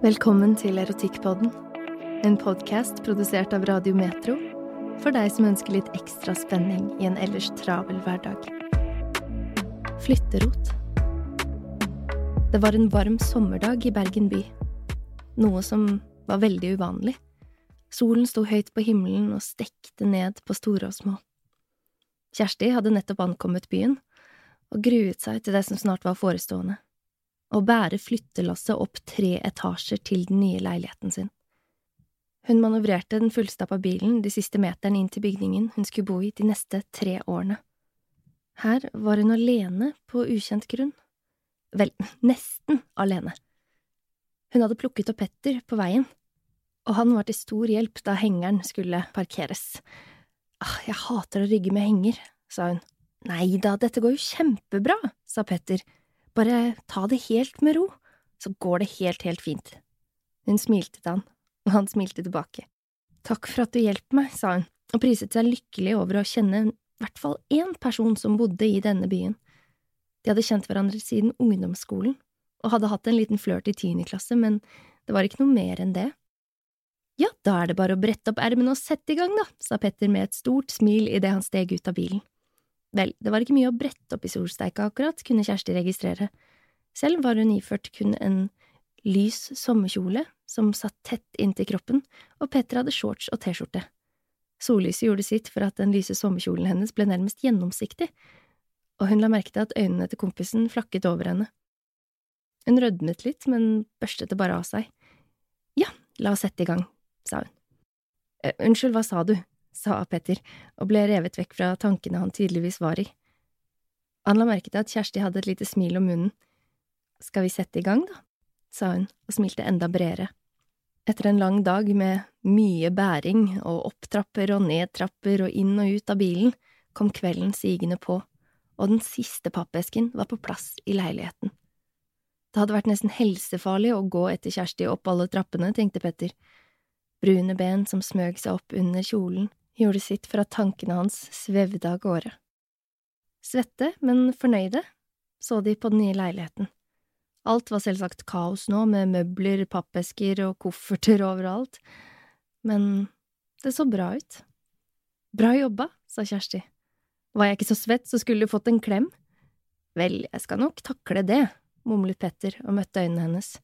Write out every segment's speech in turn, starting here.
Velkommen til Erotikkpodden, en podkast produsert av Radio Metro for deg som ønsker litt ekstra spenning i en ellers travel hverdag. Flytterot. Det var en varm sommerdag i Bergen by, noe som var veldig uvanlig. Solen sto høyt på himmelen og stekte ned på store og små. Kjersti hadde nettopp ankommet byen og gruet seg til det som snart var forestående å bære flyttelasset opp tre etasjer til den nye leiligheten sin. Hun manøvrerte den fullstappa bilen de siste meterne inn til bygningen hun skulle bo i de neste tre årene. Her var hun alene på ukjent grunn. Vel, nesten alene. Hun hadde plukket opp Petter på veien, og han var til stor hjelp da hengeren skulle parkeres. Ah, jeg hater å rygge med henger, sa hun. Nei da, dette går jo kjempebra, sa Petter bare ta det helt med ro, så går det helt, helt fint. Hun smilte til han, og han smilte tilbake. Takk for at du hjelper meg, sa hun, og priset seg lykkelig over å kjenne i hvert fall én person som bodde i denne byen. De hadde kjent hverandre siden ungdomsskolen, og hadde hatt en liten flørt i tiende klasse, men det var ikke noe mer enn det. Ja, da er det bare å brette opp ermene og sette i gang, da, sa Petter med et stort smil idet han steg ut av bilen. Vel, det var ikke mye å brette opp i solsteika akkurat, kunne Kjersti registrere. Selv var hun iført kun en lys sommerkjole som satt tett inntil kroppen, og Petter hadde shorts og T-skjorte. Sollyset gjorde sitt for at den lyse sommerkjolen hennes ble nærmest gjennomsiktig, og hun la merke til at øynene til kompisen flakket over henne. Hun rødmet litt, men børstet det bare av seg. Ja, la oss sette i gang, sa hun. «Eh, Unnskyld, hva sa du? Sa Petter, og ble revet vekk fra tankene han tydeligvis var i. Han la merke til at Kjersti hadde et lite smil om munnen. Skal vi sette i gang, da? sa hun og smilte enda bredere. Etter en lang dag med mye bæring og opptrapper og nedtrapper og inn og ut av bilen, kom kvelden sigende på, og den siste pappesken var på plass i leiligheten. Det hadde vært nesten helsefarlig å gå etter Kjersti opp alle trappene, tenkte Petter. Brune ben som smøg seg opp under kjolen, gjorde sitt for at tankene hans svevde av gårde. Svette, men fornøyde, så de på den nye leiligheten. Alt var selvsagt kaos nå, med møbler, pappesker og kofferter overalt, men det så bra ut. Bra jobba, sa Kjersti. Var jeg ikke så svett, så skulle du fått en klem. Vel, jeg skal nok takle det, mumlet Petter og møtte øynene hennes.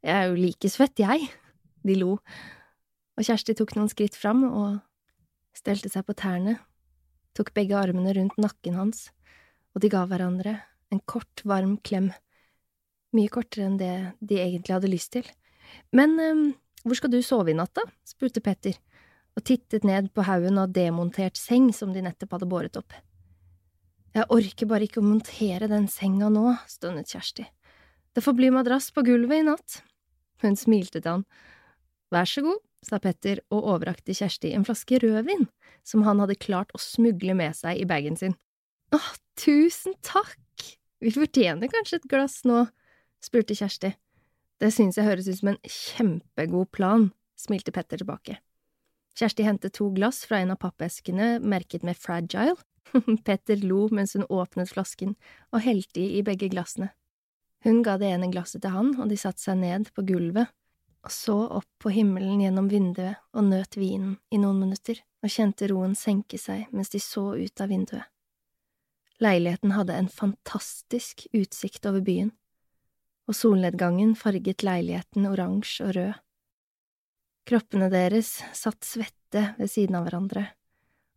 Jeg er jo like svett, jeg. De lo, og Kjersti tok noen skritt fram og stelte seg på tærne, tok begge armene rundt nakken hans, og de ga hverandre en kort, varm klem, mye kortere enn det de egentlig hadde lyst til. Men um, hvor skal du sove i natt, da? spurte Petter, og tittet ned på haugen av demontert seng som de nettopp hadde båret opp. Jeg orker bare ikke å montere den senga nå, stønnet Kjersti. Det får bli madrass på gulvet i natt. Hun smilte til han. Vær så god, sa Petter og overrakte Kjersti en flaske rødvin som han hadde klart å smugle med seg i bagen sin. Åh, tusen takk! Vi fortjener kanskje et glass nå, spurte Kjersti. Det synes jeg høres ut som en kjempegod plan, smilte Petter tilbake. Kjersti hentet to glass fra en av pappeskene merket med Fragile. Petter lo mens hun åpnet flasken og helte i begge glassene. Hun ga det ene glasset til han, og de satte seg ned på gulvet og så opp på himmelen gjennom vinduet og nøt vinen i noen minutter og kjente roen senke seg mens de så ut av vinduet. Leiligheten hadde en fantastisk utsikt over byen. og solnedgangen farget leiligheten oransje og rød. Kroppene deres satt svette ved siden av hverandre,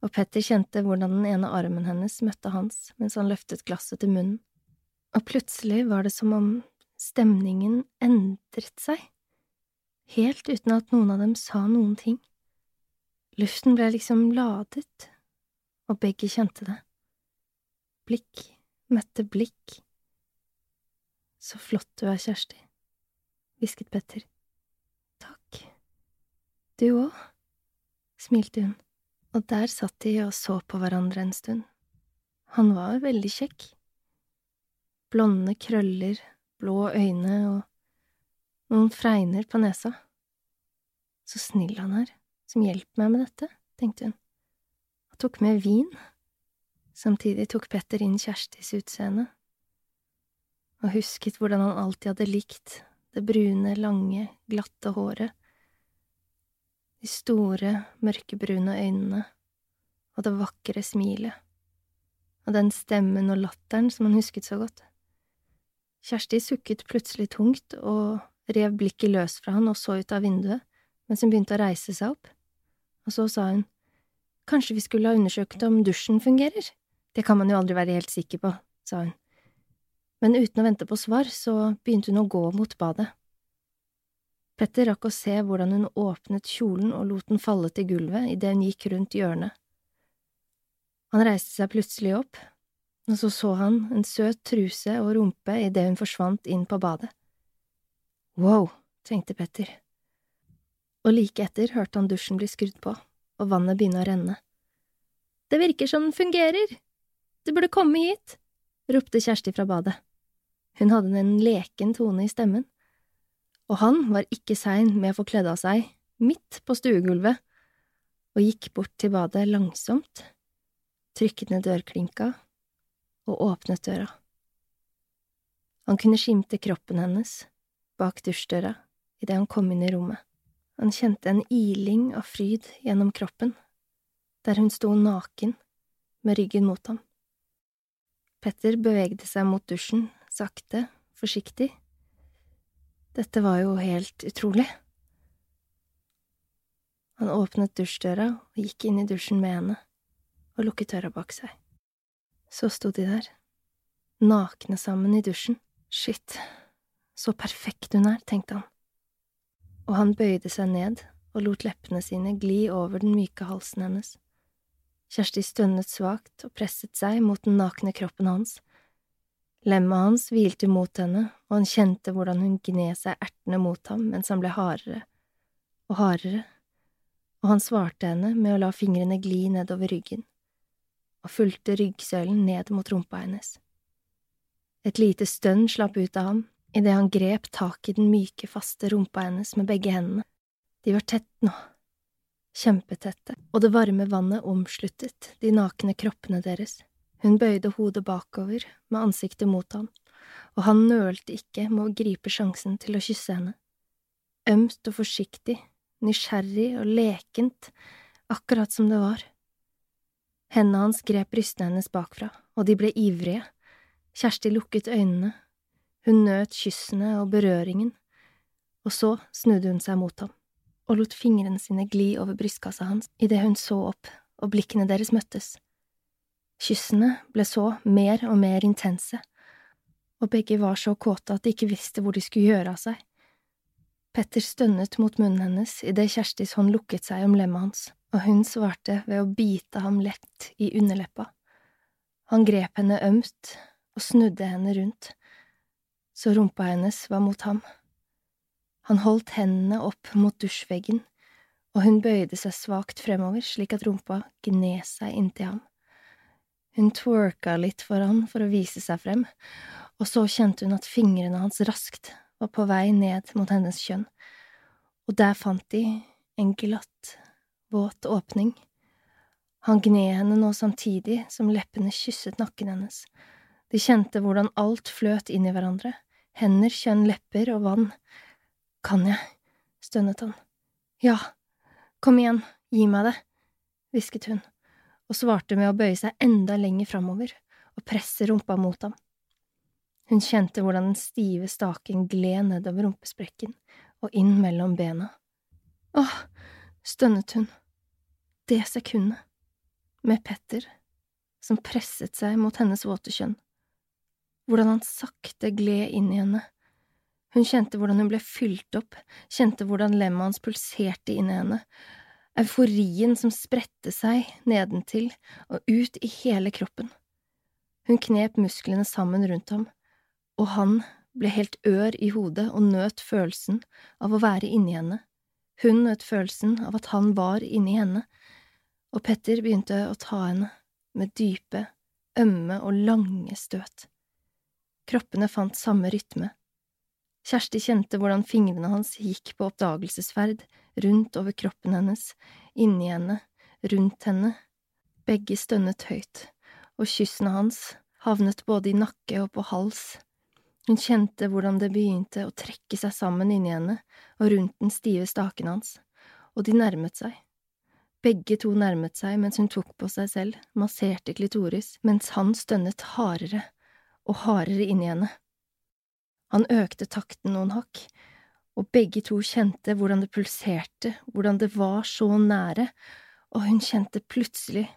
og Petter kjente hvordan den ene armen hennes møtte hans mens han løftet glasset til munnen, og plutselig var det som om stemningen endret seg, helt uten at noen av dem sa noen ting. Luften ble liksom ladet, og begge kjente det. Blikk møtte blikk. Så flott du er, Kjersti, hvisket Petter. Takk. Du òg, smilte hun, og der satt de og så på hverandre en stund. Han var veldig kjekk. Blonde krøller, blå øyne og noen fregner på nesa. Så snill han er, som hjelper meg med dette, tenkte hun, og tok med vin. Samtidig tok Petter inn Kjerstis utseende, og husket hvordan han alltid hadde likt det brune, lange, glatte håret, de store, mørkebrune øynene og det vakre smilet, og den stemmen og latteren som han husket så godt. Kjersti sukket plutselig tungt og rev blikket løs fra han og så ut av vinduet mens hun begynte å reise seg opp, og så sa hun, Kanskje vi skulle ha undersøkt om dusjen fungerer? Det kan man jo aldri være helt sikker på, sa hun. Men uten å vente på svar, så begynte hun å gå mot badet. Petter rakk å se hvordan hun åpnet kjolen og lot den falle til gulvet idet hun gikk rundt hjørnet. Han reiste seg plutselig opp, og så så han en søt truse og rumpe idet hun forsvant inn på badet. Wow, tenkte Petter. Og like etter hørte han dusjen bli skrudd på, og vannet begynne å renne. Det virker som den fungerer! Du burde komme hit! ropte Kjersti fra badet. Hun hadde en leken tone i stemmen, og han var ikke sein med å få kledd av seg, midt på stuegulvet, og gikk bort til badet langsomt, trykket ned dørklinka og åpnet døra. Han kunne skimte kroppen hennes bak dusjdøra idet han kom inn i rommet. Han kjente en iling av fryd gjennom kroppen, der hun sto naken, med ryggen mot ham. Petter bevegde seg mot dusjen, sakte, forsiktig. Dette var jo helt utrolig. Han åpnet dusjdøra og gikk inn i dusjen med henne, og lukket døra bak seg. Så sto de der, nakne sammen i dusjen. Shit, så perfekt hun er, tenkte han. Og han bøyde seg ned og lot leppene sine gli over den myke halsen hennes. Kjersti stønnet svakt og presset seg mot den nakne kroppen hans. Lemmet hans hvilte mot henne, og han kjente hvordan hun gned seg ertende mot ham mens han ble hardere og hardere, og han svarte henne med å la fingrene gli nedover ryggen og fulgte ryggsøylen ned mot rumpa hennes. Et lite stønn slapp ut av ham idet han grep tak i den myke, faste rumpa hennes med begge hendene. De var tett nå, kjempetette, og det varme vannet omsluttet de nakne kroppene deres. Hun bøyde hodet bakover med ansiktet mot ham, og han nølte ikke med å gripe sjansen til å kysse henne. Ømt og forsiktig, nysgjerrig og lekent, akkurat som det var. Hendene hans grep brystene hennes bakfra, og de ble ivrige. Kjersti lukket øynene, hun nøt kyssene og berøringen, og så snudde hun seg mot ham og lot fingrene sine gli over brystkassa hans idet hun så opp og blikkene deres møttes. Kyssene ble så mer og mer intense, og begge var så kåte at de ikke visste hvor de skulle gjøre av seg. Petter stønnet mot munnen hennes idet Kjerstis hånd lukket seg om lemmet hans og hun svarte ved å bite ham lett i underleppa. Han grep henne ømt og snudde henne rundt, så rumpa hennes var mot ham. Han holdt hendene opp mot dusjveggen, og hun bøyde seg svakt fremover slik at rumpa gned seg inntil ham. Hun twerka litt for han for å vise seg frem, og så kjente hun at fingrene hans raskt var på vei ned mot hennes kjønn, og der fant de en glatt, våt åpning. Han gned henne nå samtidig som leppene kysset nakken hennes. De kjente hvordan alt fløt inn i hverandre, hender, kjønn, lepper og vann. Kan jeg? stønnet han. Ja, kom igjen, gi meg det, hvisket hun, og svarte med å bøye seg enda lenger framover og presse rumpa mot ham. Hun kjente hvordan den stive staken gled nedover rumpesprekken og inn mellom bena. Åh, stønnet hun. Det sekundet. Med Petter, som presset seg mot hennes våte kjønn. Hvordan han sakte gled inn i henne. Hun kjente hvordan hun ble fylt opp, kjente hvordan lemmet hans pulserte inn i henne, euforien som spredte seg nedentil og ut i hele kroppen. Hun knep musklene sammen rundt ham, og han ble helt ør i hodet og nøt følelsen av å være inni henne. Hun nøt følelsen av at han var inni henne, og Petter begynte å ta henne med dype, ømme og lange støt. Kroppene fant samme rytme. Kjersti kjente hvordan fingrene hans gikk på oppdagelsesferd rundt over kroppen hennes, inni henne, rundt henne. Begge stønnet høyt, og kyssene hans havnet både i nakke og på hals hun kjente hvordan det begynte å trekke seg sammen inni henne og rundt den stive staken hans, og de nærmet seg. Begge to nærmet seg mens hun tok på seg selv, masserte klitoris, mens han stønnet hardere og hardere i henne. Han økte takten noen hakk, og begge to kjente hvordan det pulserte, hvordan det var så nære, og hun kjente plutselig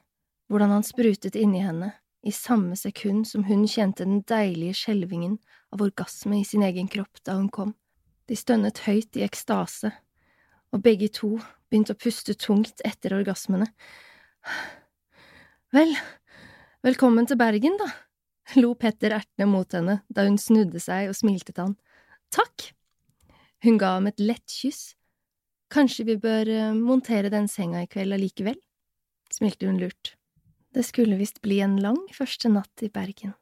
hvordan han sprutet inni henne, i samme sekund som hun kjente den deilige skjelvingen av orgasme i sin egen kropp da hun kom. De stønnet høyt i ekstase, og begge to begynte å puste tungt etter orgasmene. Vel, velkommen til Bergen, da, lo Petter ertende mot henne da hun snudde seg og smilte til han. Takk. Hun ga ham et lett kyss. Kanskje vi bør eh, montere den senga i kveld allikevel? smilte hun lurt. Det skulle visst bli en lang første natt i Bergen.